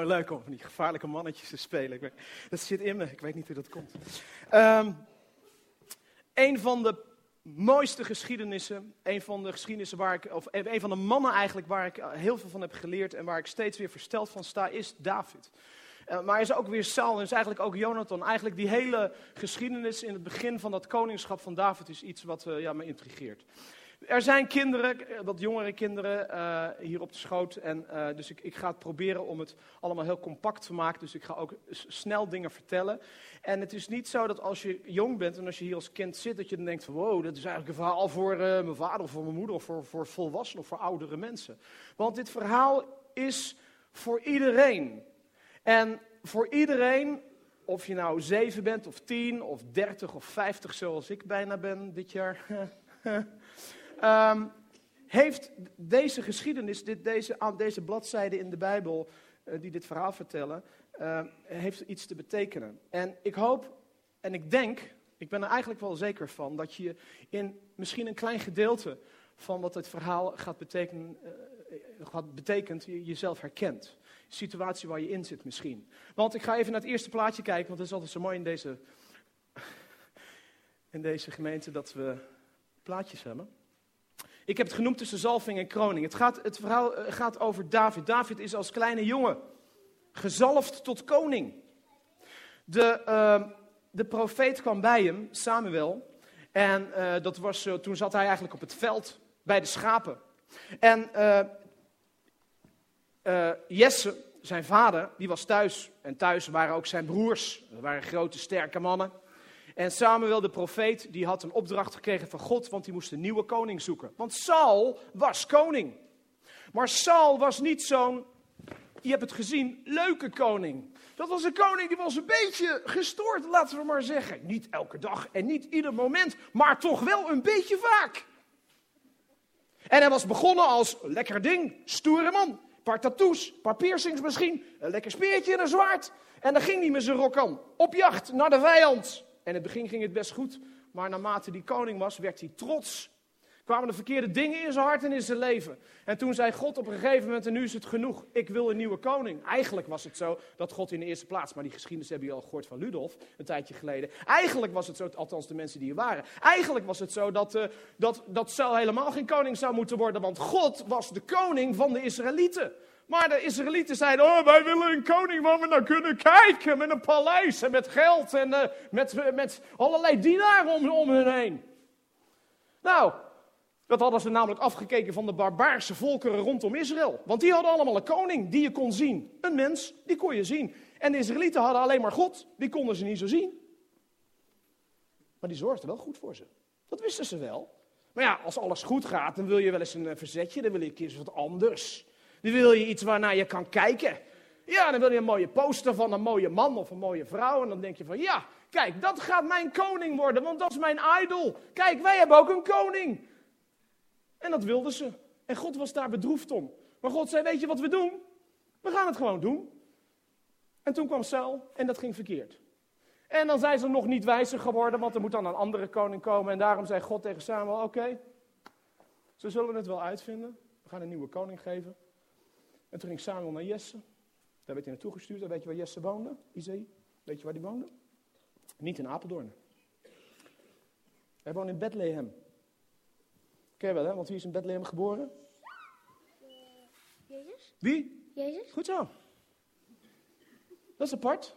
leuk om van die gevaarlijke mannetjes te spelen. Ik weet, dat zit in me, ik weet niet hoe dat komt. Um, een van de mooiste geschiedenissen, een van de geschiedenissen waar ik, of een van de mannen eigenlijk waar ik heel veel van heb geleerd en waar ik steeds weer versteld van sta, is David. Uh, maar is ook weer Saul en is eigenlijk ook Jonathan. Eigenlijk die hele geschiedenis in het begin van dat koningschap van David is iets wat uh, ja, me intrigeert. Er zijn kinderen, wat jongere kinderen, uh, hier op de schoot. En, uh, dus ik, ik, ga het proberen om het allemaal heel compact te maken. Dus ik ga ook snel dingen vertellen. En het is niet zo dat als je jong bent en als je hier als kind zit, dat je dan denkt van wow, dat is eigenlijk een verhaal voor uh, mijn vader of voor mijn moeder of voor, voor volwassenen of voor oudere mensen. Want dit verhaal is voor iedereen. En voor iedereen, of je nou zeven bent of tien of dertig of vijftig zoals ik bijna ben dit jaar. um, heeft deze geschiedenis, dit, deze, deze bladzijden in de Bijbel, uh, die dit verhaal vertellen, uh, heeft iets te betekenen. En ik hoop en ik denk, ik ben er eigenlijk wel zeker van, dat je in misschien een klein gedeelte van wat het verhaal gaat betekenen, uh, gaat betekent, jezelf herkent. Situatie waar je in zit misschien. Want ik ga even naar het eerste plaatje kijken, want het is altijd zo mooi in deze, in deze gemeente dat we plaatjes hebben. Ik heb het genoemd tussen zalving en kroning. Het, gaat, het verhaal eh, gaat over David. David is als kleine jongen gezalfd tot koning. De, uh, de profeet kwam bij hem, Samuel. En uh, dat was, uh, toen zat hij eigenlijk op het veld bij de schapen. En Jesse, zijn vader, die was thuis. En thuis waren ook zijn broers. Dat waren grote, sterke mannen. En Samuel de profeet, die had een opdracht gekregen van God, want die moest een nieuwe koning zoeken. Want Saul was koning. Maar Saul was niet zo'n, je hebt het gezien, leuke koning. Dat was een koning die was een beetje gestoord, laten we maar zeggen. Niet elke dag en niet ieder moment, maar toch wel een beetje vaak. En hij was begonnen als lekker ding, stoere man. Paar tattoos, paar piercings misschien, een lekker speertje en een zwaard. En dan ging hij met zijn rok aan, op jacht naar de vijand. En in het begin ging het best goed, maar naarmate die koning was, werd hij trots. Kwamen de verkeerde dingen in zijn hart en in zijn leven. En toen zei God op een gegeven moment, en nu is het genoeg, ik wil een nieuwe koning. Eigenlijk was het zo dat God in de eerste plaats, maar die geschiedenis hebben jullie al gehoord van Ludolf, een tijdje geleden. Eigenlijk was het zo, althans de mensen die hier waren, eigenlijk was het zo dat, uh, dat, dat Saul helemaal geen koning zou moeten worden, want God was de koning van de Israëlieten. Maar de Israëlieten zeiden, oh, wij willen een koning waar we naar kunnen kijken. Met een paleis en met geld en uh, met, met allerlei dienaren om, om hun heen. Nou, dat hadden ze namelijk afgekeken van de barbaarse volkeren rondom Israël. Want die hadden allemaal een koning die je kon zien. Een mens, die kon je zien. En de Israëlieten hadden alleen maar God, die konden ze niet zo zien. Maar die zorgde wel goed voor ze. Dat wisten ze wel. Maar ja, als alles goed gaat, dan wil je wel eens een verzetje, dan wil je een keer wat anders. Dan wil je iets waarnaar je kan kijken. Ja, dan wil je een mooie poster van een mooie man of een mooie vrouw. En dan denk je van, ja, kijk, dat gaat mijn koning worden, want dat is mijn idol. Kijk, wij hebben ook een koning. En dat wilden ze. En God was daar bedroefd om. Maar God zei, weet je wat we doen? We gaan het gewoon doen. En toen kwam Saul en dat ging verkeerd. En dan zijn ze nog niet wijzer geworden, want er moet dan een andere koning komen. En daarom zei God tegen Samuel, oké, ze zullen het wel uitvinden. We gaan een nieuwe koning geven. En toen ging Samuel naar Jesse. Daar werd hij naartoe gestuurd. En weet je waar Jesse woonde? Isaïe. Weet je waar die woonde? Niet in Apeldoorn. Hij woonde in Bethlehem. Ken je wel, hè? Want wie is in Bethlehem geboren? Jezus. Wie? Jezus. Goed zo. Dat is apart.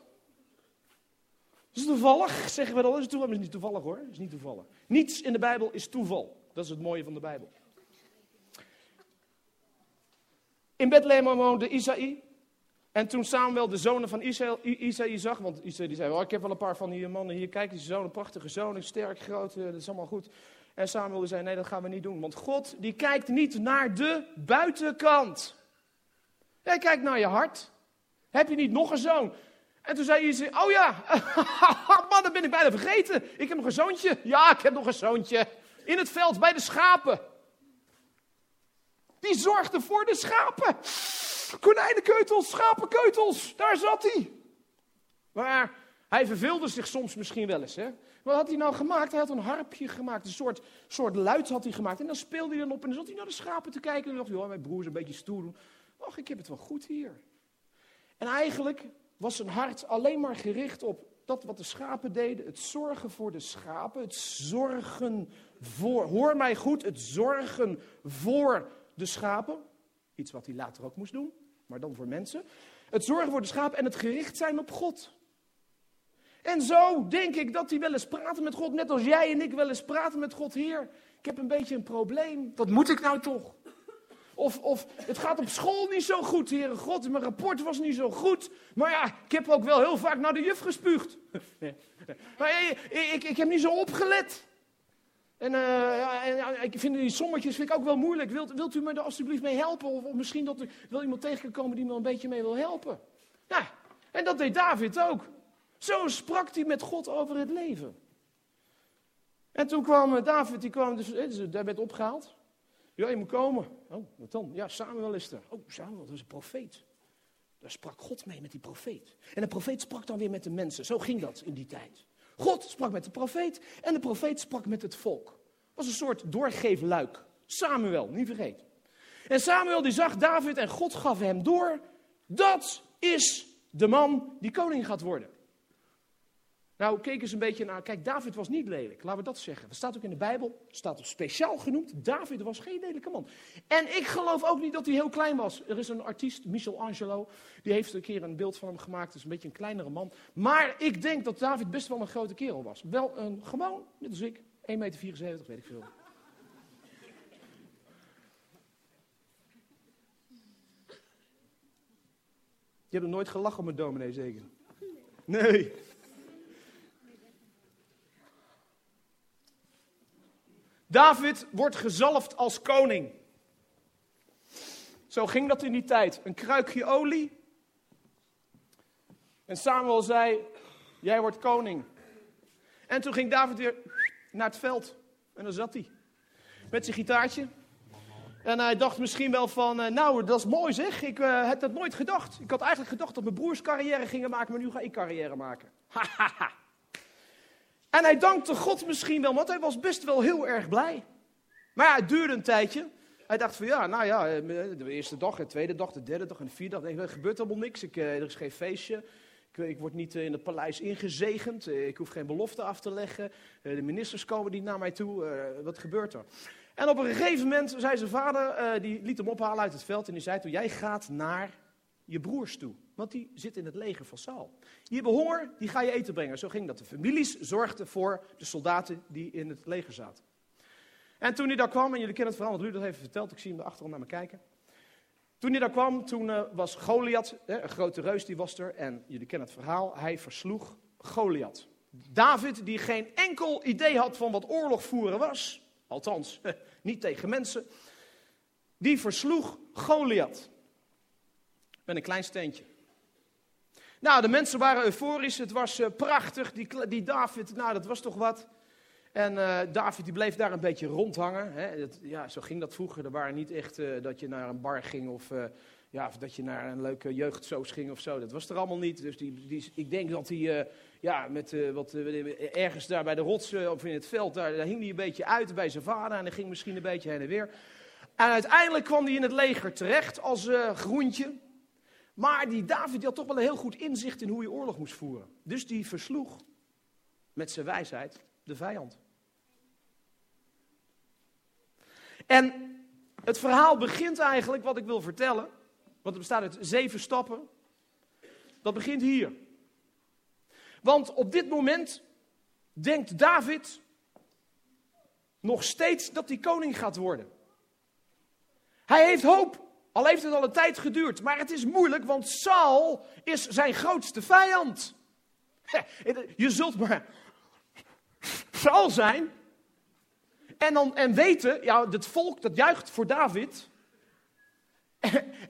Dat is toevallig, zeggen we dan. Dat is toevallig, maar is niet toevallig hoor. Dat is niet toevallig. Niets in de Bijbel is toeval. Dat is het mooie van de Bijbel. In Bethlehem woonde Isaïe. En toen Samuel de zonen van Isaïe zag, want Isaïe zei, oh, ik heb wel een paar van die mannen hier, kijk, die zoon, een prachtige zoon, sterk, groot, dat is allemaal goed. En Samuel zei, nee, dat gaan we niet doen, want God die kijkt niet naar de buitenkant. Hij kijkt naar je hart. Heb je niet nog een zoon? En toen zei Isaïe, oh ja, man, dat ben ik bijna vergeten. Ik heb nog een zoontje. Ja, ik heb nog een zoontje. In het veld, bij de schapen. Die zorgde voor de schapen. Konijnenkeutels, schapenkeutels, daar zat hij. Maar hij verveelde zich soms misschien wel eens. Hè? Wat had hij nou gemaakt? Hij had een harpje gemaakt, een soort, soort luid had hij gemaakt. En dan speelde hij dan op en dan zat hij naar de schapen te kijken. En dacht hij, oh, mijn broer is een beetje stoer. Och, ik heb het wel goed hier. En eigenlijk was zijn hart alleen maar gericht op dat wat de schapen deden. Het zorgen voor de schapen. Het zorgen voor, hoor mij goed, het zorgen voor de schapen. Iets wat hij later ook moest doen, maar dan voor mensen. Het zorgen voor de schapen en het gericht zijn op God. En zo denk ik dat hij wel eens praten met God, net als jij en ik wel eens praten met God. Heer, ik heb een beetje een probleem. Wat moet ik nou toch? Of, of het gaat op school niet zo goed, Heere God. Mijn rapport was niet zo goed. Maar ja, ik heb ook wel heel vaak naar de juf gespuugd. Maar ik, ik, ik heb niet zo opgelet. En, uh, ja, en ik vind die sommetjes vind ik ook wel moeilijk. Wilt, wilt u me er alsjeblieft mee helpen? Of, misschien dat er wel iemand tegen kan komen die me een beetje mee wil helpen. Ja, en dat deed David ook. Zo sprak hij met God over het leven. En toen kwam David, die kwam dus, dus daar werd opgehaald. Ja, je moet komen. Oh, wat dan? Ja, Samuel is er. Oh, Samuel, dat is een profeet. Daar sprak God mee met die profeet. En de profeet sprak dan weer met de mensen. Zo ging dat in die tijd. God sprak met de profeet en de profeet sprak met het volk. Het was een soort doorgeefluik. Samuel, niet vergeten. En Samuel die zag David en God gaf hem door. Dat is de man die koning gaat worden. Nou, keek eens een beetje naar. Kijk, David was niet lelijk, laten we dat zeggen. Dat staat ook in de Bijbel, staat speciaal genoemd. David was geen lelijke man. En ik geloof ook niet dat hij heel klein was. Er is een artiest, Michelangelo, die heeft een keer een beeld van hem gemaakt. Het is een beetje een kleinere man. Maar ik denk dat David best wel een grote kerel was. Wel een gewoon, net als ik, 1,74 meter, weet ik veel. Je hebt nog nooit gelachen een dominee, zeker? Nee. David wordt gezalfd als koning. Zo ging dat in die tijd. Een kruikje olie. En Samuel zei: Jij wordt koning. En toen ging David weer naar het veld. En dan zat hij. Met zijn gitaartje. En hij dacht misschien wel van, eh, nou, dat is mooi zeg. Ik uh, had dat nooit gedacht. Ik had eigenlijk gedacht dat mijn broers carrière gingen maken, maar nu ga ik carrière maken. Hahaha. En hij dankte God misschien wel, want hij was best wel heel erg blij. Maar ja, het duurde een tijdje. Hij dacht van ja, nou ja, eh, de eerste dag, de tweede dag, de derde dag en de vierde dag. Er gebeurt allemaal niks. Ik, eh, er is geen feestje. Ik, ik, word niet in het paleis ingezegend. Eh, ik hoef geen belofte af te leggen. De ministers komen niet naar mij toe. Wat gebeurt er? En op een gegeven moment zei zijn vader, die liet hem ophalen uit het veld. En die zei toen, jij gaat naar je broers toe. Want die zitten in het leger van Saul. Die hebben honger, die ga je eten brengen. Zo ging dat. De families zorgden voor de soldaten die in het leger zaten. En toen hij daar kwam, en jullie kennen het verhaal, want Ruud dat heeft verteld, ik zie hem achterom naar me kijken. Toen hij daar kwam, toen uh, was Goliath, een grote reus, die was er. En jullie kennen het verhaal, hij versloeg Goliath. David, die geen enkel idee had van wat oorlog voeren was, althans niet tegen mensen, die versloeg Goliath. Met een klein steentje. Nou, de mensen waren euforisch, het was uh, prachtig. Die, die David, nou, dat was toch wat. En uh, David die bleef daar een beetje rondhangen. Hè. Dat, ja, zo ging dat vroeger. Er waren niet echt uh, dat je naar een bar ging of, ja, of dat je naar een leuke jeugdsoos ging of zo. Dat was er allemaal niet. Dus die, die, ik denk dat hij ja, met, wat, ergens daar bij de rotsen of in het veld, daar, daar hing hij een beetje uit bij zijn vader. En hij ging misschien een beetje heen en weer. En uiteindelijk kwam hij in het leger terecht als groentje. Maar die David die had toch wel een heel goed inzicht in hoe je oorlog moest voeren. Dus die versloeg met zijn wijsheid de vijand. En het verhaal begint eigenlijk, wat ik wil vertellen, want het bestaat uit zeven stappen. Dat begint hier. Want op dit moment denkt David nog steeds dat hij koning gaat worden. Hij heeft hoop. Al heeft het al een tijd geduurd, maar het is moeilijk, want Saul is zijn grootste vijand. Je zult maar Saul zijn en, dan, en weten, ja, het volk dat juicht voor David.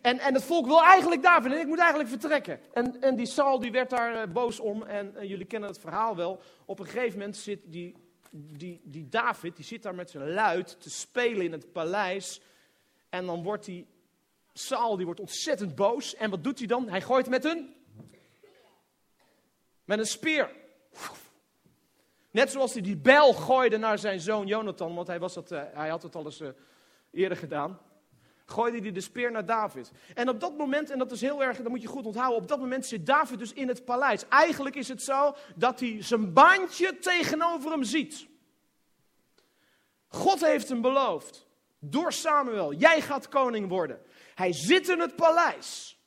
En, en het volk wil eigenlijk David en ik moet eigenlijk vertrekken. En, en die Saul die werd daar eh, boos om en, jullie kennen het verhaal wel. Op een gegeven moment zit die, die, die David, die zit daar met zijn luid te spelen in het paleis. En dan wordt hij Saul die wordt ontzettend boos. En wat doet hij dan? Hij gooit met een. Met een speer. Net zoals hij die bijl gooide naar zijn zoon Jonathan. Want hij, was dat, uh, hij had het al eens uh, eerder gedaan. gooide hij de speer naar David. En op dat moment, en dat is heel erg, dat moet je goed onthouden, op dat moment zit David dus in het paleis. Eigenlijk is het zo dat hij zijn baantje tegenover hem ziet. God heeft hem beloofd, door Samuel, jij gaat koning worden. Hij zit in het paleis.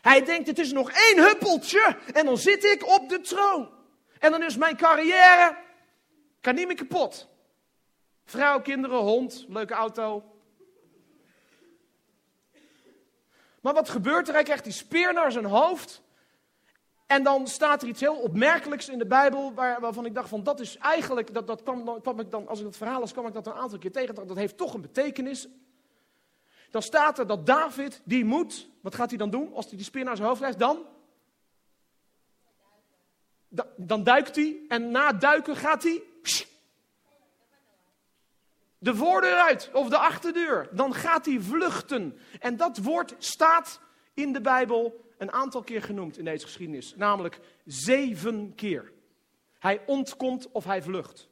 Hij denkt, het is nog één huppeltje en dan zit ik op de troon. En dan is mijn carrière, kan niet meer kapot. Vrouw, kinderen, hond, leuke auto. Maar wat gebeurt er? Hij krijgt die speer naar zijn hoofd. En dan staat er iets heel opmerkelijks in de Bijbel, waar, waarvan ik dacht van dat is eigenlijk, dat, dat kwam, ik dan, als ik het verhaal las, kwam ik dat een aantal keer tegen. Dat, dat heeft toch een betekenis. Dan staat er dat David, die moet, wat gaat hij dan doen als hij die speer naar zijn hoofd krijgt? Dan? Dan duikt hij en na duiken gaat hij de voordeur uit of de achterdeur. Dan gaat hij vluchten. En dat woord staat in de Bijbel een aantal keer genoemd in deze geschiedenis. Namelijk zeven keer. Hij ontkomt of hij vlucht.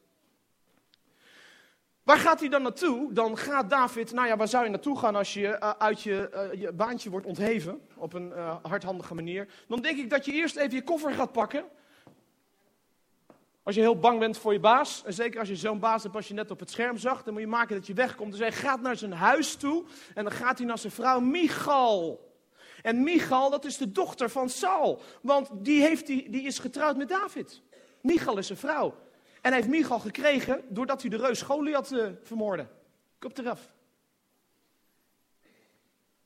Waar gaat hij dan naartoe? Dan gaat David, nou ja, waar zou je naartoe gaan als je uh, uit je, uh, je, baantje wordt ontheven op een uh, hardhandige manier? Dan denk ik dat je eerst even je koffer gaat pakken. Als je heel bang bent voor je baas, en zeker als je zo'n baas hebt als je net op het scherm zag, dan moet je maken dat je wegkomt. Dus hij gaat naar zijn huis toe en dan gaat hij naar zijn vrouw Michal. En Michal, dat is de dochter van Saul, want die, heeft die is getrouwd met David. Michal is zijn vrouw. En hij heeft Michal gekregen doordat hij de reus Goliath uh, vermoordde. Kop eraf.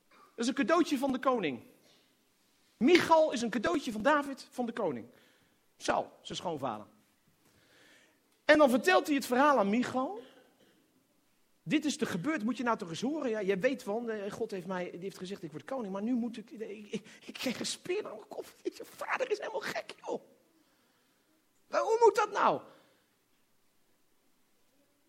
Dat is een cadeautje van de koning. Michal is een cadeautje van David van de koning. Saul, zijn schoonvader. En dan vertelt hij het verhaal aan Michal. Dit is er gebeurd, moet je nou toch eens horen. Ja, je weet van, eh, God heeft mij die heeft gezegd, ik word koning, maar nu moet ik, ik, ik, ik krijg een aan mijn kop. Je vader is helemaal gek, joh. Hoe moet dat nou?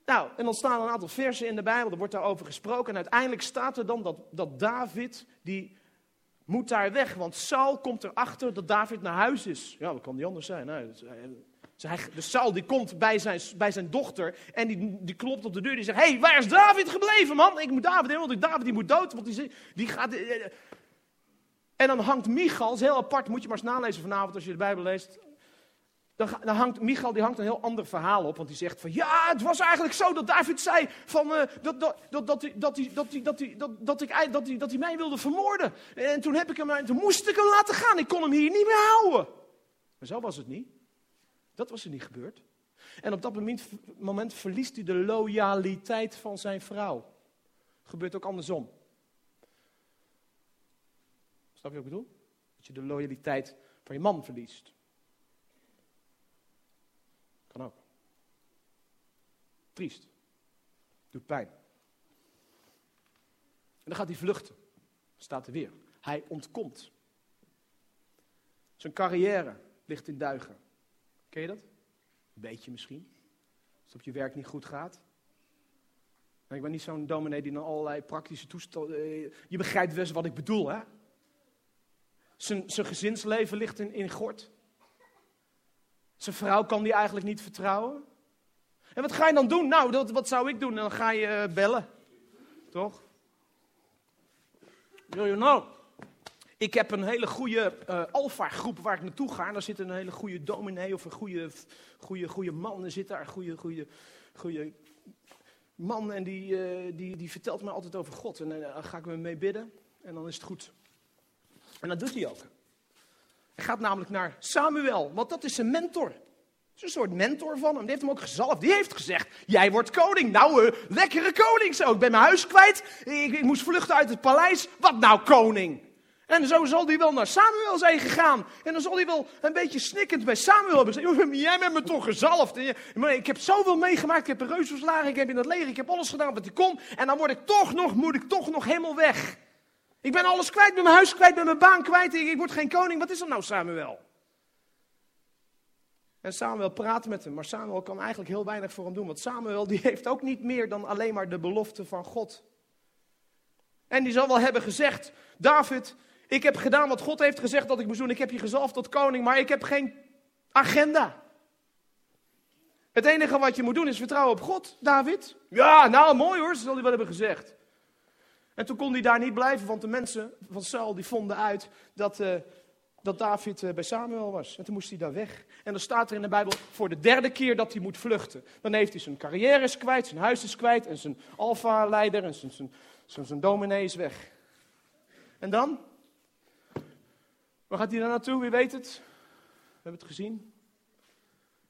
Nou, en dan staan een aantal versen in de Bijbel, er wordt daarover gesproken. En uiteindelijk staat er dan dat, dat David, die moet daar weg. Want Saul komt erachter dat David naar huis is. Ja, dat kan niet anders zijn. Nee, dus Saul die komt bij zijn, bij zijn dochter en die, die klopt op de deur. Die zegt, hé, hey, waar is David gebleven, man? Ik moet David hebben, want David die moet dood. Want die, die gaat... Eh, eh. En dan hangt Michal, heel apart, moet je maar eens nalezen vanavond als je de Bijbel leest dan, dan, hangt Michal die hangt een heel ander verhaal op. Want die zegt van ja, het was eigenlijk zo dat David zei van, dat hij mij wilde vermoorden. En toen, heb ik hem, toen moest ik hem laten gaan. Ik kon hem hier niet meer houden. Maar zo was het niet. Dat was er niet gebeurd. En op dat moment, moment verliest hij de loyaliteit van zijn vrouw. Gebeurt ook andersom. Snap je wat ik bedoel? Dat je de loyaliteit van je man verliest. Triest. Doet pijn. En dan gaat hij vluchten. Staat er weer. Hij ontkomt. Zijn carrière ligt in duigen. Ken je dat? Een beetje misschien. Als het op je werk niet goed gaat. ik ben niet zo'n dominee die dan allerlei praktische toestanden... Eh, je begrijpt best wat ik bedoel, hè? Zijn, zijn gezinsleven ligt in, in gort. Zijn vrouw kan die eigenlijk niet vertrouwen. En wat ga je dan doen? Nou, dat, wat zou ik doen? Dan ga je uh, bellen. Toch? Wil je nou? Ik heb een hele goede uh, alfa-groep waar ik naartoe ga. En daar zit een hele goede dominee of een goede, goede, goede man. Er zit daar een goede, goede, goede man en die, uh, die, die vertelt me altijd over God. En dan ga ik me mee bidden en dan is het goed. En dat doet hij ook. Hij gaat namelijk naar Samuel, want dat is zijn mentor. Is een soort mentor van hem. Die heeft hem ook gezalfd. Die heeft gezegd: Jij wordt koning. Nou, uh, lekkere koning zo. Ik ben mijn huis kwijt. Ik, ik, moest vluchten uit het paleis. Wat nou, koning? En zo zal hij wel naar Samuel zijn gegaan. En dan zal hij wel een beetje snikkend bij Samuel hebben gezegd: Jij bent me toch gezalfd. Ik heb zoveel meegemaakt. Ik heb een reus verslagen. Ik heb in het leger. Ik heb alles gedaan wat hij kon. En dan word ik toch nog, moet ik toch nog helemaal weg. Ik ben alles kwijt, ben mijn huis kwijt, ben mijn baan kwijt, ik, ik word geen koning. Wat is er nou, Samuel? En Samuel praat met hem, maar Samuel kan eigenlijk heel weinig voor hem doen. Want Samuel die heeft ook niet meer dan alleen maar de belofte van God. En die zal wel hebben gezegd, David, ik heb gedaan wat God heeft gezegd dat ik moest doen. Ik heb je gezalfd tot koning, maar ik heb geen agenda. Het enige wat je moet doen is vertrouwen op God, David. Ja, nou mooi hoor, zal hij wel hebben gezegd. En toen kon hij daar niet blijven, want de mensen van Saul die vonden uit dat, uh, dat David uh, bij Samuel was. En toen moest hij daar weg. En dan staat er in de Bijbel voor de derde keer dat hij moet vluchten. Dan heeft hij zijn carrière is kwijt, zijn huis is kwijt en zijn alfa-leider en zijn, zijn, zijn, zijn dominee is weg. En dan? Waar gaat hij dan naartoe? Wie weet het? We hebben het gezien.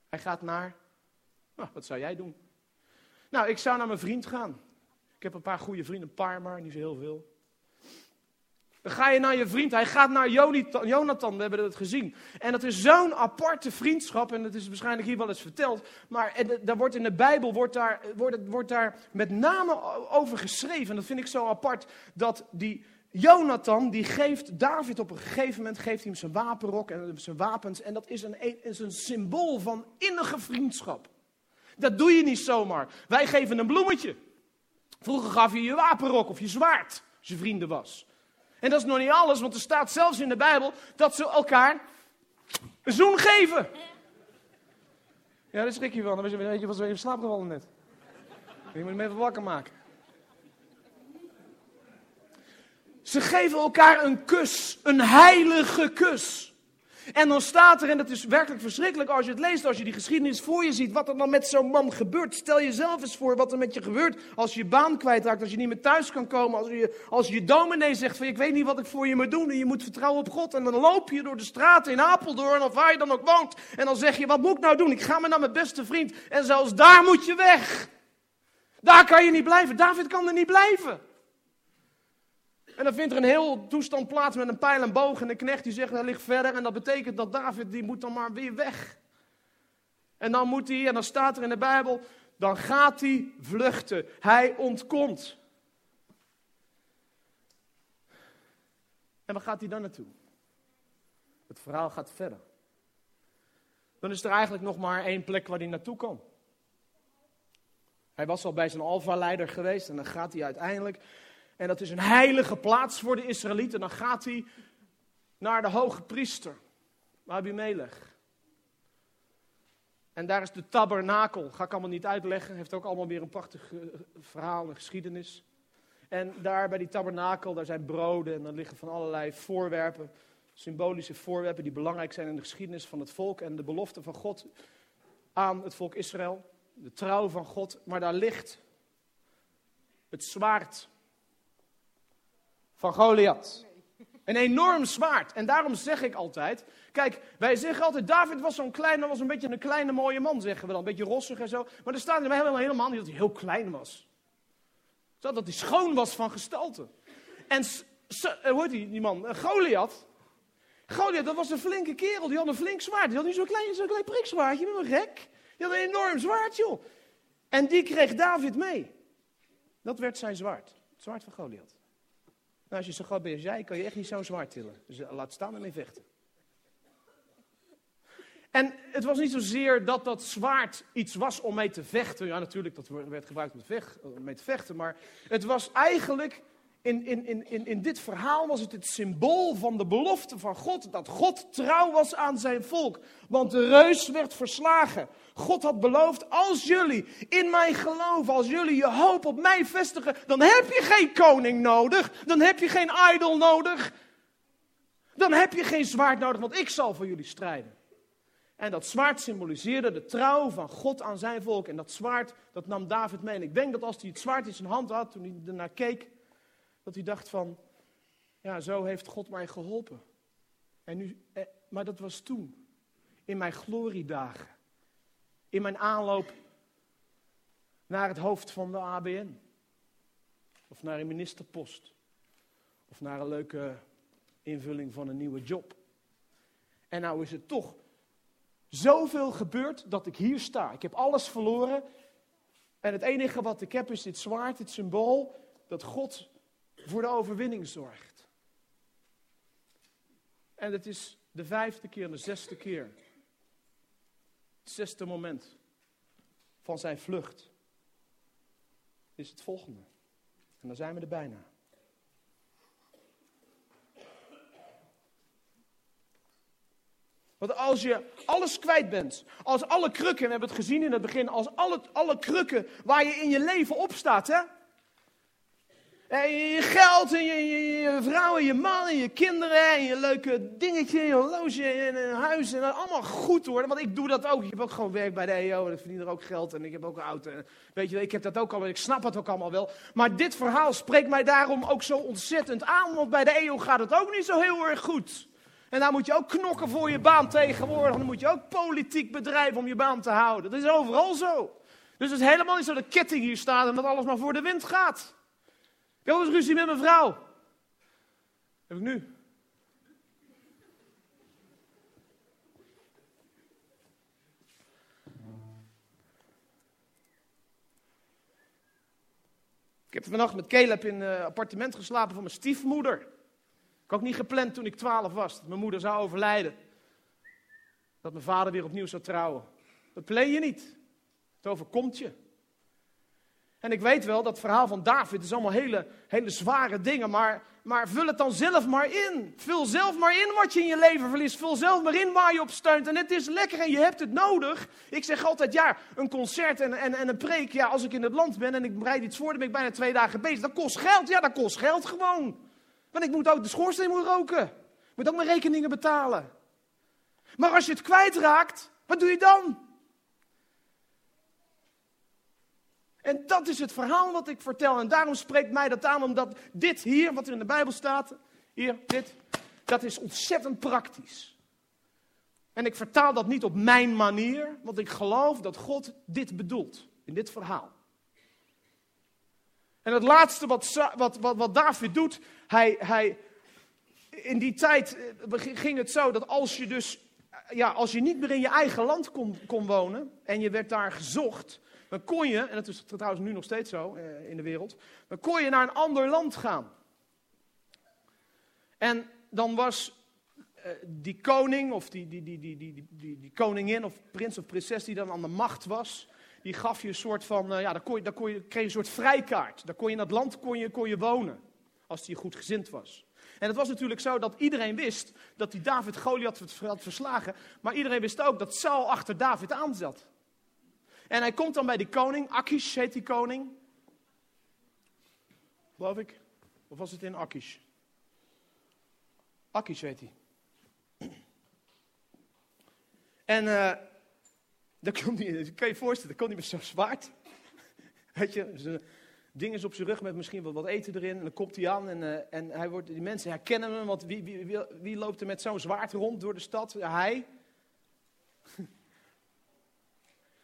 Hij gaat naar. Nou, wat zou jij doen? Nou, ik zou naar mijn vriend gaan. Ik heb een paar goede vrienden, een paar maar, niet zo heel veel. Dan ga je naar je vriend. Hij gaat naar Jonathan. We hebben het gezien. En dat is zo'n aparte vriendschap. En dat is waarschijnlijk hier wel eens verteld. Maar daar wordt in de Bijbel wordt daar, wordt, wordt daar met name over geschreven. En dat vind ik zo apart. Dat die Jonathan, die geeft David op een gegeven moment geeft hij hem zijn wapenrok en zijn wapens. En dat is een, is een symbool van innige vriendschap. Dat doe je niet zomaar. Wij geven een bloemetje. Vroeger gaf je je wapenrok of je zwaard als je vrienden was. En dat is nog niet alles, want er staat zelfs in de Bijbel dat ze elkaar een zoen geven. Ja, daar schrik je van. Dan weet je wat ze even slaap gevallen net. Je moet hem even wakker maken. Ze geven elkaar een kus, een heilige kus. En dan staat er, en het is werkelijk verschrikkelijk als je het leest, als je die geschiedenis voor je ziet, wat er dan met zo'n man gebeurt. Stel jezelf eens voor wat er met je gebeurt als je je baan kwijtraakt, als je niet meer thuis kan komen, als je, als je dominee zegt van ik weet niet wat ik voor je moet doen en je moet vertrouwen op God. En dan loop je door de straten in Apeldoorn of waar je dan ook woont en dan zeg je wat moet ik nou doen? Ik ga maar naar mijn beste vriend en zelfs daar moet je weg. Daar kan je niet blijven. David kan er niet blijven. En dan vindt er een heel toestand plaats met een pijl en boog. En de knecht die zegt, hij ligt verder. En dat betekent dat David, die moet dan maar weer weg. En dan moet hij, en dan staat er in de Bijbel, dan gaat hij vluchten. Hij ontkomt. En waar gaat hij dan naartoe? Het verhaal gaat verder. Dan is er eigenlijk nog maar één plek waar hij naartoe kan. Hij was al bij zijn alfa-leider geweest en dan gaat hij uiteindelijk en dat is een heilige plaats voor de Israëlieten. Dan gaat hij naar de hoge priester, Abimelech. En daar is de tabernakel. Ga ik allemaal niet uitleggen. Heeft ook allemaal weer een prachtig eh, verhaal, een geschiedenis. En daar bij die tabernakel, daar zijn broden en er liggen van allerlei voorwerpen. Symbolische voorwerpen die belangrijk zijn in de geschiedenis van het volk. En de belofte van God aan het volk Israël. De trouw van God. Maar daar ligt het zwaard van Goliath. Een enorm zwaard. En daarom zeg ik altijd, kijk, wij zeggen altijd, David was zo'n klein, was een beetje een kleine mooie man, zeggen we dan. Een beetje rossig en zo. Maar er staat helemaal, helemaal niet dat hij heel klein was. Dat hij schoon was van gestalte. En eh, hoe heet die, die man? Uh, Goliath. Goliath, dat was een flinke kerel. Die had een flink zwaard. Die had niet zo'n klein, zo'n klein prikzwaardje, maar gek. Die had een enorm zwaard, joh. En die kreeg David mee. Dat werd zijn zwaard. Het zwaard van Goliath. Nou, als je zo groot bent kan je echt niet zo zwaar tillen. Dus eh, laat staan en mee vechten. En het was niet zozeer dat dat zwaard iets was om mee te vechten. Ja, natuurlijk, dat werd gebruikt om mee te vechten. Maar het was eigenlijk in, in, in, in dit verhaal was het het symbool van de belofte van God. Dat God trouw was aan zijn volk. Want de reus werd verslagen. God had beloofd, als jullie in mij geloven, als jullie je hoop op mij vestigen, dan heb je geen koning nodig. Dan heb je geen idol nodig. Dan heb je geen zwaard nodig, want ik zal voor jullie strijden. En dat zwaard symboliseerde de trouw van God aan zijn volk. En dat zwaard, dat nam David mee. En ik denk dat als hij het zwaard in zijn hand had, toen hij ernaar keek, dat hij dacht van, ja, zo heeft God mij geholpen. En nu, eh, maar dat was toen, in mijn gloriedagen, in mijn aanloop naar het hoofd van de ABN. Of naar een ministerpost. Of naar een leuke invulling van een nieuwe job. En nou is het toch zoveel gebeurd dat ik hier sta. Ik heb alles verloren. En het enige wat ik heb is dit zwaard, dit symbool, dat God voor de overwinning zorgt. En het is de vijfde keer de zesde keer. Het zesde moment van zijn vlucht is het volgende. En dan zijn we er bijna. Want als je alles kwijt bent, als alle krukken, we hebben het gezien in het begin, als alle, alle krukken waar je in je leven op staat, hè, En je geld en je, je, vrouw en je man en je kinderen en je leuke dingetje, je horloge en een huis en dat allemaal goed worden. Want ik doe dat ook. Ik heb ook gewoon werk bij de EO en ik verdien er ook geld en ik heb ook een auto. Weet je, ik heb dat ook al, ik snap het ook allemaal wel. Maar dit verhaal spreekt mij daarom ook zo ontzettend aan, want bij de EO gaat het ook niet zo heel erg goed. En daar moet je ook knokken voor je baan tegenwoordig. Dan moet je ook politiek bedrijven om je baan te houden. Dat is overal zo. Dus het is helemaal niet zo dat ketting hier staat en dat alles maar voor de wind gaat. Ik eens ruzie met mijn vrouw. Heb ik nu. Ik heb vannacht met Caleb in een appartement geslapen van mijn stiefmoeder. Ik had ook niet gepland toen ik twaalf was, dat mijn moeder zou overlijden. Dat mijn vader weer opnieuw zou trouwen. Dat plan je niet. Het overkomt je. En ik weet wel, dat verhaal van David is allemaal hele, hele zware dingen, maar, maar vul het dan zelf maar in. Vul zelf maar in wat je in je leven verliest. Vul zelf maar in waar je op steunt. En het is lekker en je hebt het nodig. Ik zeg altijd, ja, een concert en, en, en een preek, ja, als ik in het land ben en ik bereid iets voor, dan ben ik bijna twee dagen bezig. Dat kost geld, ja, dat kost geld gewoon. Want ik moet ook de schoorsteen moet roken. Ik moet ook mijn rekeningen betalen. Maar als je het kwijtraakt, wat doe je dan? En dat is het verhaal wat ik vertel. En daarom spreekt mij dat aan, omdat dit hier, wat er in de Bijbel staat, hier, dit, dat is ontzettend praktisch. En ik vertaal dat niet op mijn manier, want ik geloof dat God dit bedoelt in dit verhaal. En het laatste wat, wat, wat, David doet, hij, hij, in die tijd eh, ging het zo dat als je dus, ja, als je niet meer in je eigen land kon wonen en je werd daar gezocht, dan kon je, en dat is trouwens nu nog steeds zo eh, in de wereld, dan kon je naar een ander land gaan. En dan was eh, die koning of die, die, die, die, die, die, die, koningin of prins of prinses die dan aan de macht was, die gaf je een soort van, uh, ja, daar, kon je, daar kon je, kreeg je een soort vrijkaart. Daar kon je in dat land kon je, kon je wonen, als die goed gezind was. En het was natuurlijk zo dat iedereen wist dat die David Goliath had verslagen, maar iedereen wist ook dat Saul achter David aanzat. En hij komt dan bij die koning, Akish heet die koning. Geloof ik. Of was het in Akish? Akish heet hij. En uh, dat kon niet, kan je je voorstellen, dat kon niet met zo'n zwaard. Weet je, zijn ding is op zijn rug met misschien wel wat eten erin. En dan komt hij aan en, uh, en hij wordt, die mensen herkennen hem. Want wie, wie, wie, wie loopt er met zo'n zwaard rond door de stad? Hij.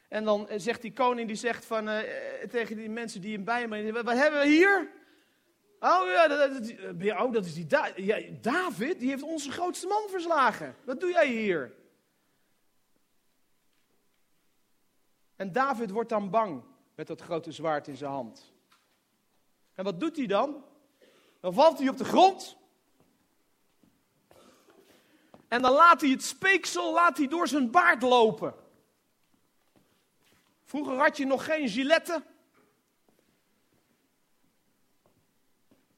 En dan zegt die koning, die zegt van, uh, tegen die mensen die hem bij hem wat hebben we hier? Oh ja, dat, dat, oh, dat is die da ja, David, die heeft onze grootste man verslagen. Wat doe jij hier? En David wordt dan bang met dat grote zwaard in zijn hand. En wat doet hij dan? Dan valt hij op de grond. En dan laat hij het speeksel laat hij door zijn baard lopen. Vroeger had je nog geen giletten.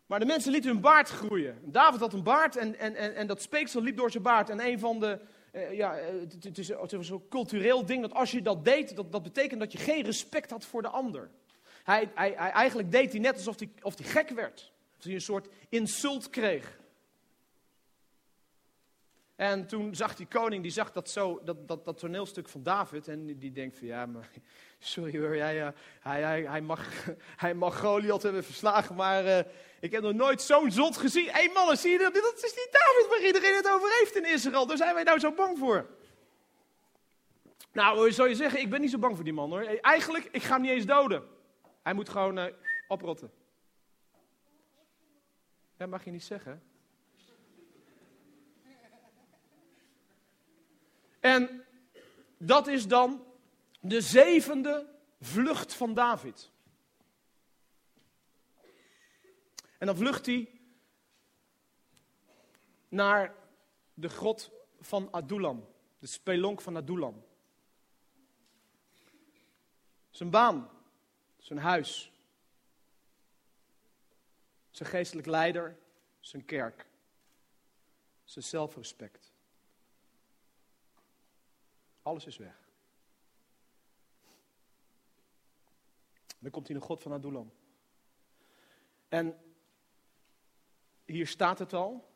Maar de mensen lieten hun baard groeien. David had een baard en, en, en, en dat speeksel liep door zijn baard. En een van de, uh, ja, het, het is zo'n cultureel ding dat als je dat deed, dat, dat betekent dat je geen respect had voor de ander. Hij, hij, hij eigenlijk deed hij net alsof hij, of hij gek werd. Of hij een soort insult kreeg. En toen zag die koning, die zag dat, zo, dat, dat, dat toneelstuk van David. En die denkt van, ja, maar, sorry hoor, jij, uh, hij, hij, hij, mag, hij mag Goliath hebben verslagen, maar uh, ik heb nog nooit zo'n zot gezien. Hé hey mannen, zie je dat? Dat is die David waar iedereen het over heeft in Israël. Daar zijn wij nou zo bang voor. Nou, zou je zeggen, ik ben niet zo bang voor die man hoor. Eigenlijk, ik ga hem niet eens doden. Hij moet gewoon oprotten. Dat mag je niet zeggen. En dat is dan de zevende vlucht van David. En dan vlucht hij naar de grot van Adulam, de spelonk van Adulam. Zijn baan, zijn huis, zijn geestelijk leider, zijn kerk, zijn zelfrespect. Alles is weg. Dan komt hij naar God van Adulam. En hier staat het al.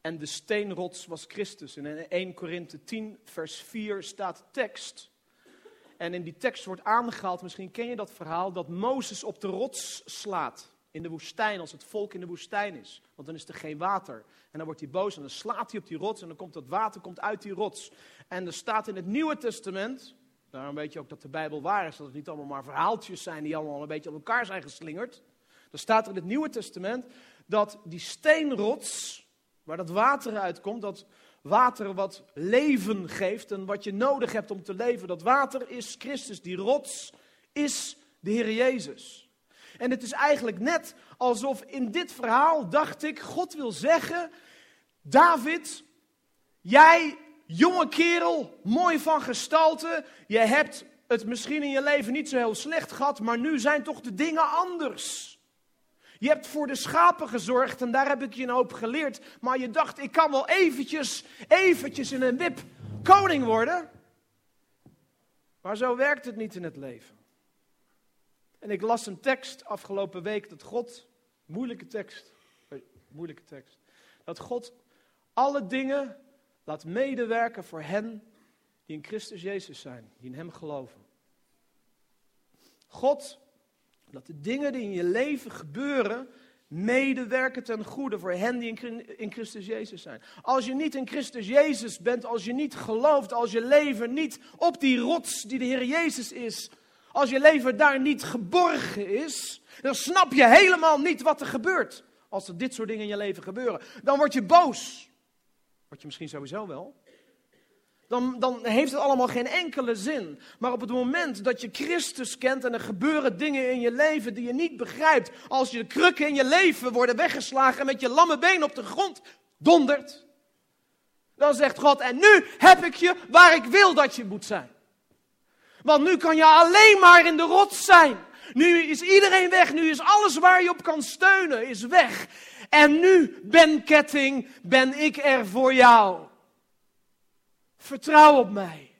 En de steenrots was Christus. En in 1 Korinthe 10, vers 4 staat tekst. En in die tekst wordt aangehaald, misschien ken je dat verhaal, dat Mozes op de rots slaat in de woestijn, als het volk in de woestijn is. Want dan is er geen water. En dan wordt hij boos en dan slaat hij op die rots en dan komt dat water komt uit die rots. En er staat in het Nieuwe Testament, daarom weet je ook dat de Bijbel waar is, dat het niet allemaal maar verhaaltjes zijn die allemaal een beetje op elkaar zijn geslingerd. Er staat in het Nieuwe Testament dat die steenrots, waar dat water uitkomt, dat water wat leven geeft en wat je nodig hebt om te leven, dat water is Christus, die rots is de Heer Jezus. En het is eigenlijk net alsof in dit verhaal, dacht ik, God wil zeggen, David, jij jonge kerel, mooi van gestalte, je hebt het misschien in je leven niet zo heel slecht gehad, maar nu zijn toch de dingen anders. Je hebt voor de schapen gezorgd en daar heb ik je een hoop geleerd. Maar je dacht, ik kan wel eventjes, eventjes in een wip koning worden. Maar zo werkt het niet in het leven. En ik las een tekst afgelopen week dat God, moeilijke tekst, moeilijke tekst, dat God alle dingen laat medewerken voor hen die in Christus Jezus zijn, die in Hem geloven. God dat de dingen die in je leven gebeuren, medewerken ten goede voor hen die in Christus Jezus zijn. Als je niet in Christus Jezus bent, als je niet gelooft, als je leven niet op die rots die de Heer Jezus is, als je leven daar niet geborgen is, dan snap je helemaal niet wat er gebeurt. Als er dit soort dingen in je leven gebeuren. Dan word je boos. Word je misschien sowieso wel dan, dan heeft het allemaal geen enkele zin. Maar op het moment dat je Christus kent en er gebeuren dingen in je leven die je niet begrijpt, als je de krukken in je leven worden weggeslagen en met je lamme been op de grond dondert, dan zegt God, en nu heb ik je waar ik wil dat je moet zijn. Want nu kan je alleen maar in de rots zijn. Nu is iedereen weg, nu is alles waar je op kan steunen, is weg. En nu, Ben Ketting, ben ik er voor jou. Vertrouw op mij.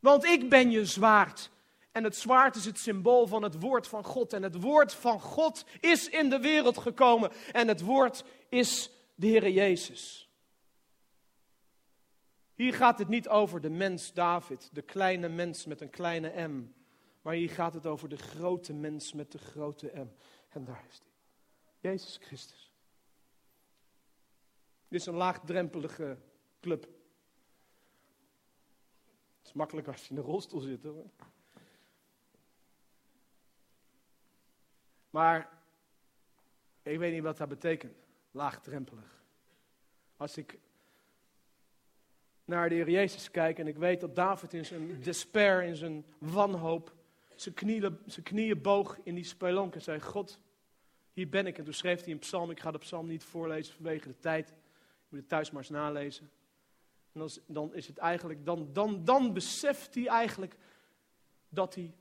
Want ik ben je zwaard. En het zwaard is het symbool van het woord van God. En het woord van God is in de wereld gekomen. En het woord is de Heer Jezus. Hier gaat het niet over de mens David, de kleine mens met een kleine M. Maar hier gaat het over de grote mens met de grote M. En daar is hij. Jezus Christus. Dit is een laagdrempelige club. Het is makkelijk als je in de rolstoel zit hoor. Maar ik weet niet wat dat betekent, laagdrempelig. Als ik naar de Heer Jezus kijk en ik weet dat David in zijn despair, in zijn wanhoop, zijn knieën, zijn knieën boog in die spelonk en zei, God, hier ben ik. En toen schreef hij een psalm, ik ga de psalm niet voorlezen vanwege de tijd. Ik moet het thuis maar eens nalezen. En dan, dan is het eigenlijk, dan, dan, dan beseft hij eigenlijk dat hij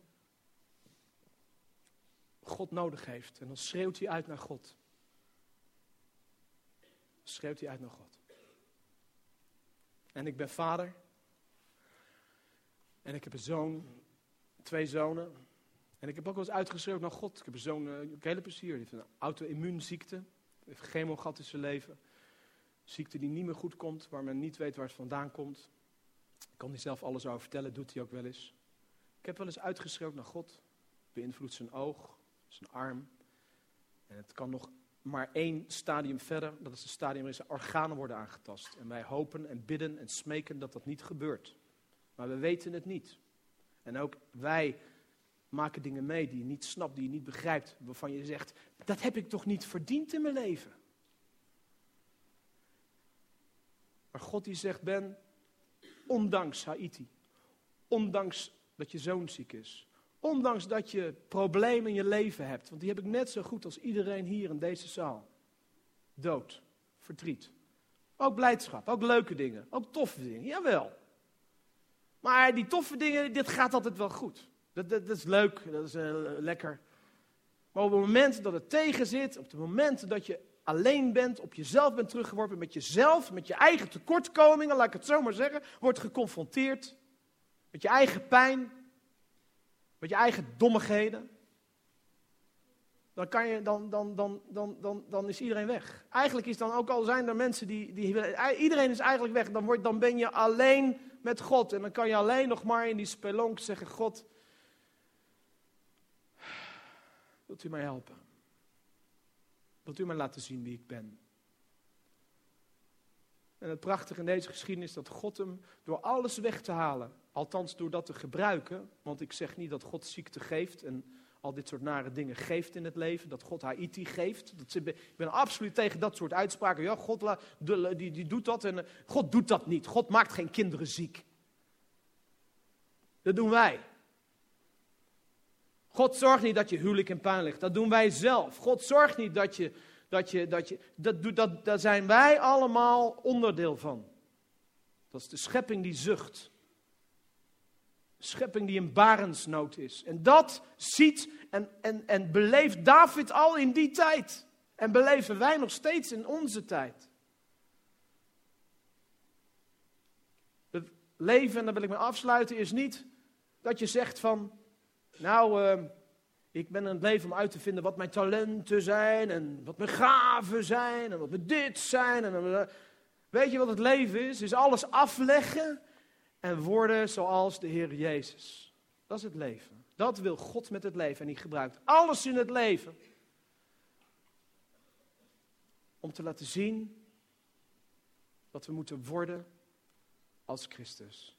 God nodig heeft. En dan schreeuwt hij uit naar God. schreeuwt hij uit naar God. En ik ben vader. En ik heb een zoon, twee zonen. En ik heb ook wel eens uitgeschreeuwd naar God. Ik heb een zoon, uh, hele plezier, die heeft een auto-immuunziekte. Heeft chemo gehad in zijn leven ziekte die niet meer goed komt, waar men niet weet waar het vandaan komt. Ik kan hij zelf alles over vertellen, doet hij ook wel eens. Ik heb wel eens uitgeschreeuwd naar God, beïnvloedt zijn oog, zijn arm. En het kan nog maar één stadium verder, dat is het stadium waarin zijn organen worden aangetast. En wij hopen en bidden en smeken dat dat niet gebeurt. Maar we weten het niet. En ook wij maken dingen mee die je niet snapt, die je niet begrijpt, waarvan je zegt, dat heb ik toch niet verdiend in mijn leven. Maar God die zegt, Ben, ondanks Haiti, ondanks dat je zoon ziek is, ondanks dat je problemen in je leven hebt, want die heb ik net zo goed als iedereen hier in deze zaal. Dood, verdriet, ook blijdschap, ook leuke dingen, ook toffe dingen, jawel. Maar die toffe dingen, dit gaat altijd wel goed. Dat, dat, is leuk, dat is uh, lekker. Maar op het moment dat het tegen zit, op het moment dat je alleen bent, op jezelf bent teruggeworpen, met jezelf, met je eigen tekortkomingen, laat ik het zo maar zeggen, wordt geconfronteerd met je eigen pijn, met je eigen dommigheden. dan, kan je, dan, dan, dan, dan, dan, dan is iedereen weg. Eigenlijk is dan ook al zijn er mensen die, die iedereen is eigenlijk weg, dan, wordt, dan ben je alleen met God. En dan kan je alleen nog maar in die spelonk zeggen, God, wilt u mij helpen? Wilt u mij laten zien wie ik ben? En het prachtige in deze geschiedenis is dat God hem door alles weg te halen, althans door dat te gebruiken, want ik zeg niet dat God ziekte geeft en al dit soort nare dingen geeft in het leven, dat God Haiti geeft. Dat, ik ben absoluut tegen dat soort uitspraken. Ja, God die, die doet dat en eh, God doet dat niet. God maakt geen kinderen ziek. Dat doen wij. God zorgt niet dat je huwelijk in puin ligt. Dat doen wij zelf. God zorgt niet dat je. Dat je, dat je dat, dat, daar zijn wij allemaal onderdeel van. Dat is de schepping die zucht. Schepping die in barensnood is. En dat ziet en, en, en beleeft David al in die tijd. En beleven wij nog steeds in onze tijd. Het leven, en daar wil ik me afsluiten, is niet dat je zegt van, nou, uh, ik ben aan het leven om uit te vinden wat mijn talenten zijn en wat mijn gaven zijn en wat mijn dit zijn. En, weet je wat het leven is? Is alles afleggen en worden zoals de Heer Jezus. Dat is het leven. Dat wil God met het leven en die gebruikt alles in het leven om te laten zien wat we moeten worden als Christus.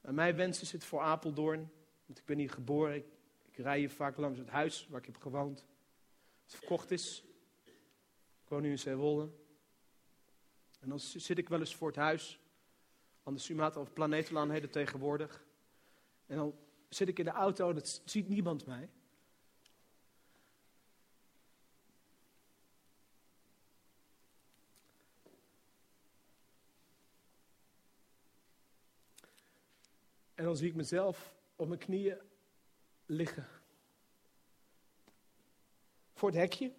En mijn wens is het voor Apeldoorn, want ik ben hier geboren, ik, rij hier vaak langs het huis waar ik heb gewoond. Het verkocht is. Ik woon nu in Zeewolde. En dan zit ik wel eens voor het huis, aan de Sumatra of Planetenlaan tegenwoordig. En dan zit ik in de auto en het ziet niemand mij. En dan zie ik mezelf op mijn knieën liggen. Voor het hekje.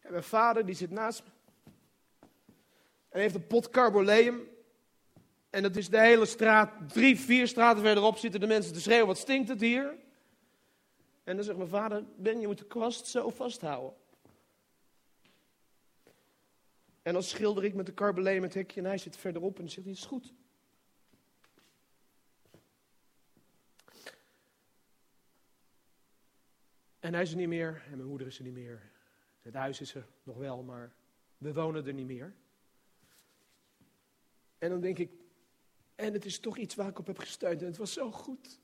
En mijn vader die zit naast me. En heeft een pot carboleum. En dat is de hele straat, drie, vier straten verderop zitten de mensen te schreeuwen, wat stinkt het hier? En dan zegt mijn vader, Ben, je moet de kwast zo vasthouden. En dan schilder ik met de carboleum het hekje en hij zit verderop en zegt hij, is goed. En hij is er niet meer en mijn moeder is er niet meer. Het huis is er nog wel, maar we wonen er niet meer. En dan denk ik, en het is toch iets waar ik op heb gesteund en het was zo goed.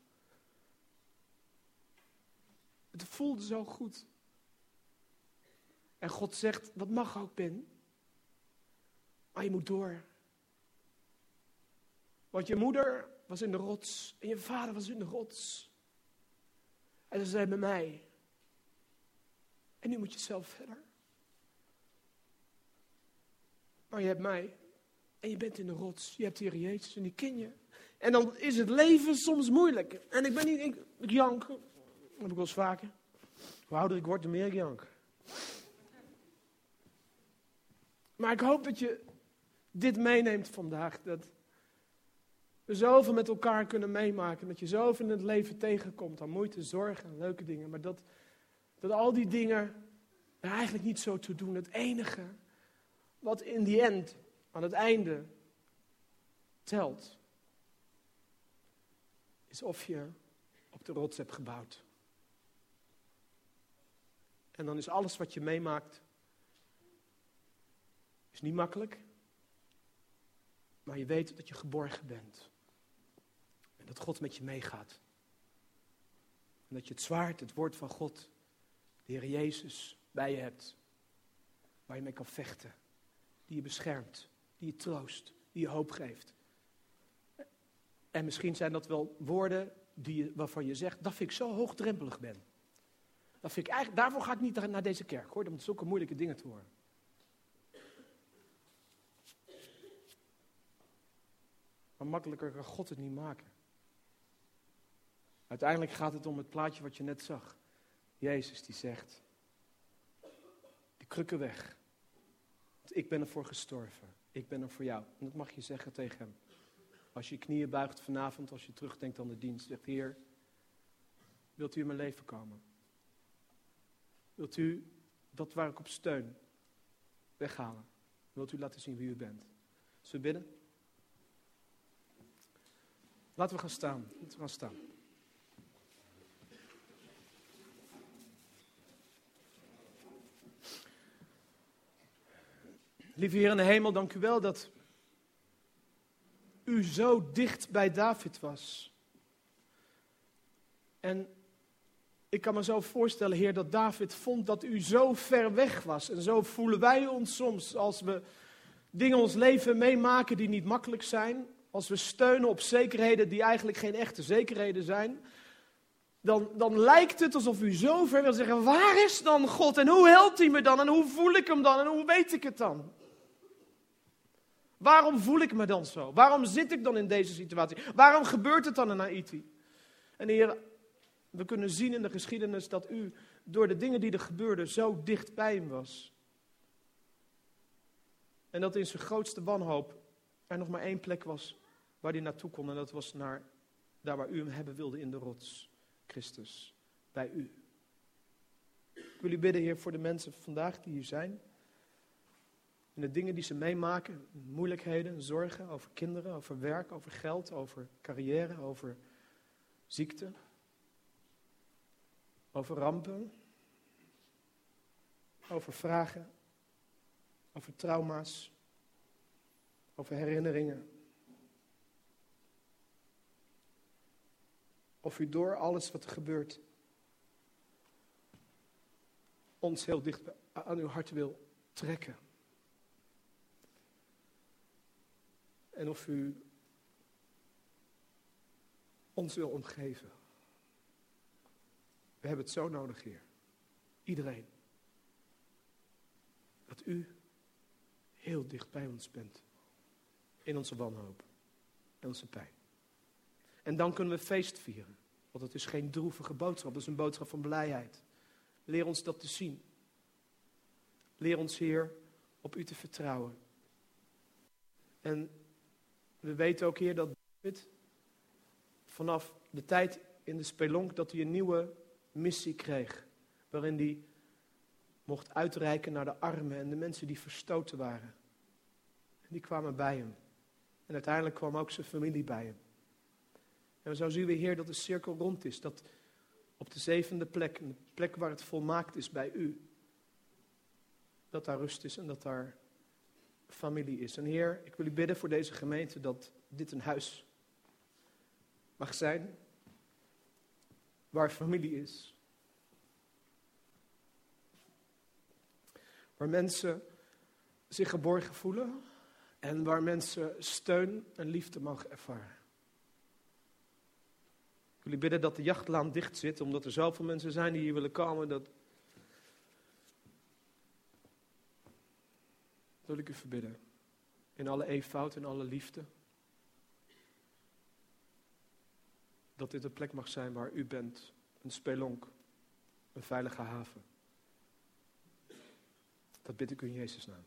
Het voelde zo goed. En God zegt, dat mag ook, Ben. Maar je moet door. Want je moeder was in de rots en je vader was in de rots. En ze zijn bij mij. En nu moet je zelf verder. Maar je hebt mij. En je bent in de rots. Je hebt hier Jezus en die ken je. En dan is het leven soms moeilijk. En ik ben niet, ik, jank. Dat heb ik wel eens vaker. Hoe ouder ik word, hoe meer ik jank. Maar ik hoop dat je dit meeneemt vandaag. Dat we zoveel met elkaar kunnen meemaken. Dat je zoveel in het leven tegenkomt aan moeite, zorgen en leuke dingen. Maar dat dat al die dingen eigenlijk niet zo toe doen. Het enige wat in die end, aan het einde, telt, is of je op de rots hebt gebouwd. En dan is alles wat je meemaakt, is niet makkelijk, maar je weet dat je geborgen bent. En dat God met je meegaat. En dat je het zwaard, het woord van God, de Heer Jezus bij je hebt. Waar je mee kan vechten. Die je beschermt. Die je troost. Die je hoop geeft. En misschien zijn dat wel woorden die je, waarvan je zegt, dat vind ik zo hoogdrempelig ben. Dat vind ik eigenlijk, daarvoor ga ik niet naar deze kerk hoor, om zulke moeilijke dingen te horen. Maar makkelijker kan God het niet maken. Uiteindelijk gaat het om het plaatje wat je net zag. Jezus die zegt, die krukken weg. Want ik ben ervoor gestorven. Ik ben er voor jou. En dat mag je zeggen tegen hem. Als je knieën buigt vanavond, als je terugdenkt aan de dienst, zegt Heer, Wilt u in mijn leven komen? Wilt u dat waar ik op steun weghalen? Wilt u laten zien wie u bent? Zullen we bidden? Laten we gaan staan. Laten we gaan staan. Lieve Heer in de hemel, dank u wel dat u zo dicht bij David was. En ik kan me zo voorstellen, Heer, dat David vond dat u zo ver weg was. En zo voelen wij ons soms als we dingen in ons leven meemaken die niet makkelijk zijn. Als we steunen op zekerheden die eigenlijk geen echte zekerheden zijn. Dan, dan lijkt het alsof u zo ver wil zeggen, waar is dan God? En hoe helpt hij me dan? En hoe voel ik hem dan? En hoe weet ik het dan? Waarom voel ik me dan zo? Waarom zit ik dan in deze situatie? Waarom gebeurt het dan in Haiti? En Heer, we kunnen zien in de geschiedenis dat u door de dingen die er gebeurden zo dicht bij hem was. En dat in zijn grootste wanhoop er nog maar één plek was waar hij naartoe kon. En dat was naar daar waar u hem hebben wilde in de rots. Christus, bij u. Ik wil u bidden, Heer, voor de mensen vandaag die hier zijn. En de dingen die ze meemaken, moeilijkheden, zorgen over kinderen, over werk, over geld, over carrière, over ziekte, over rampen, over vragen, over trauma's, over herinneringen. Of u door alles wat er gebeurt ons heel dicht aan uw hart wil trekken. En of u ons wil omgeven. We hebben het zo nodig, Heer. Iedereen. Dat u heel dicht bij ons bent. In onze wanhoop. En onze pijn. En dan kunnen we feest vieren. Want het is geen droevige boodschap, het is een boodschap van blijheid. Leer ons dat te zien. Leer ons, Heer, op u te vertrouwen. En we weten ook, Heer, dat David vanaf de tijd in de spelonk dat hij een nieuwe missie kreeg. Waarin hij mocht uitreiken naar de armen en de mensen die verstoten waren. En die kwamen bij hem. En uiteindelijk kwam ook zijn familie bij hem. En zo zien we, Heer, dat de cirkel rond is. Dat op de zevende plek, de plek waar het volmaakt is bij u, dat daar rust is en dat daar familie is. En Heer, ik wil u bidden voor deze gemeente dat dit een huis mag zijn waar familie is. Waar mensen zich geborgen voelen en waar mensen steun en liefde mogen ervaren. Ik wil u bidden dat de jachtlaan dicht zit, omdat er zoveel mensen zijn die hier willen komen. Dat, wil ik u verbidden. In alle eenvoud en alle liefde. Dat dit een plek mag zijn waar u bent. Een spelonk. Een veilige haven. Dat bid ik u in Jezus' naam.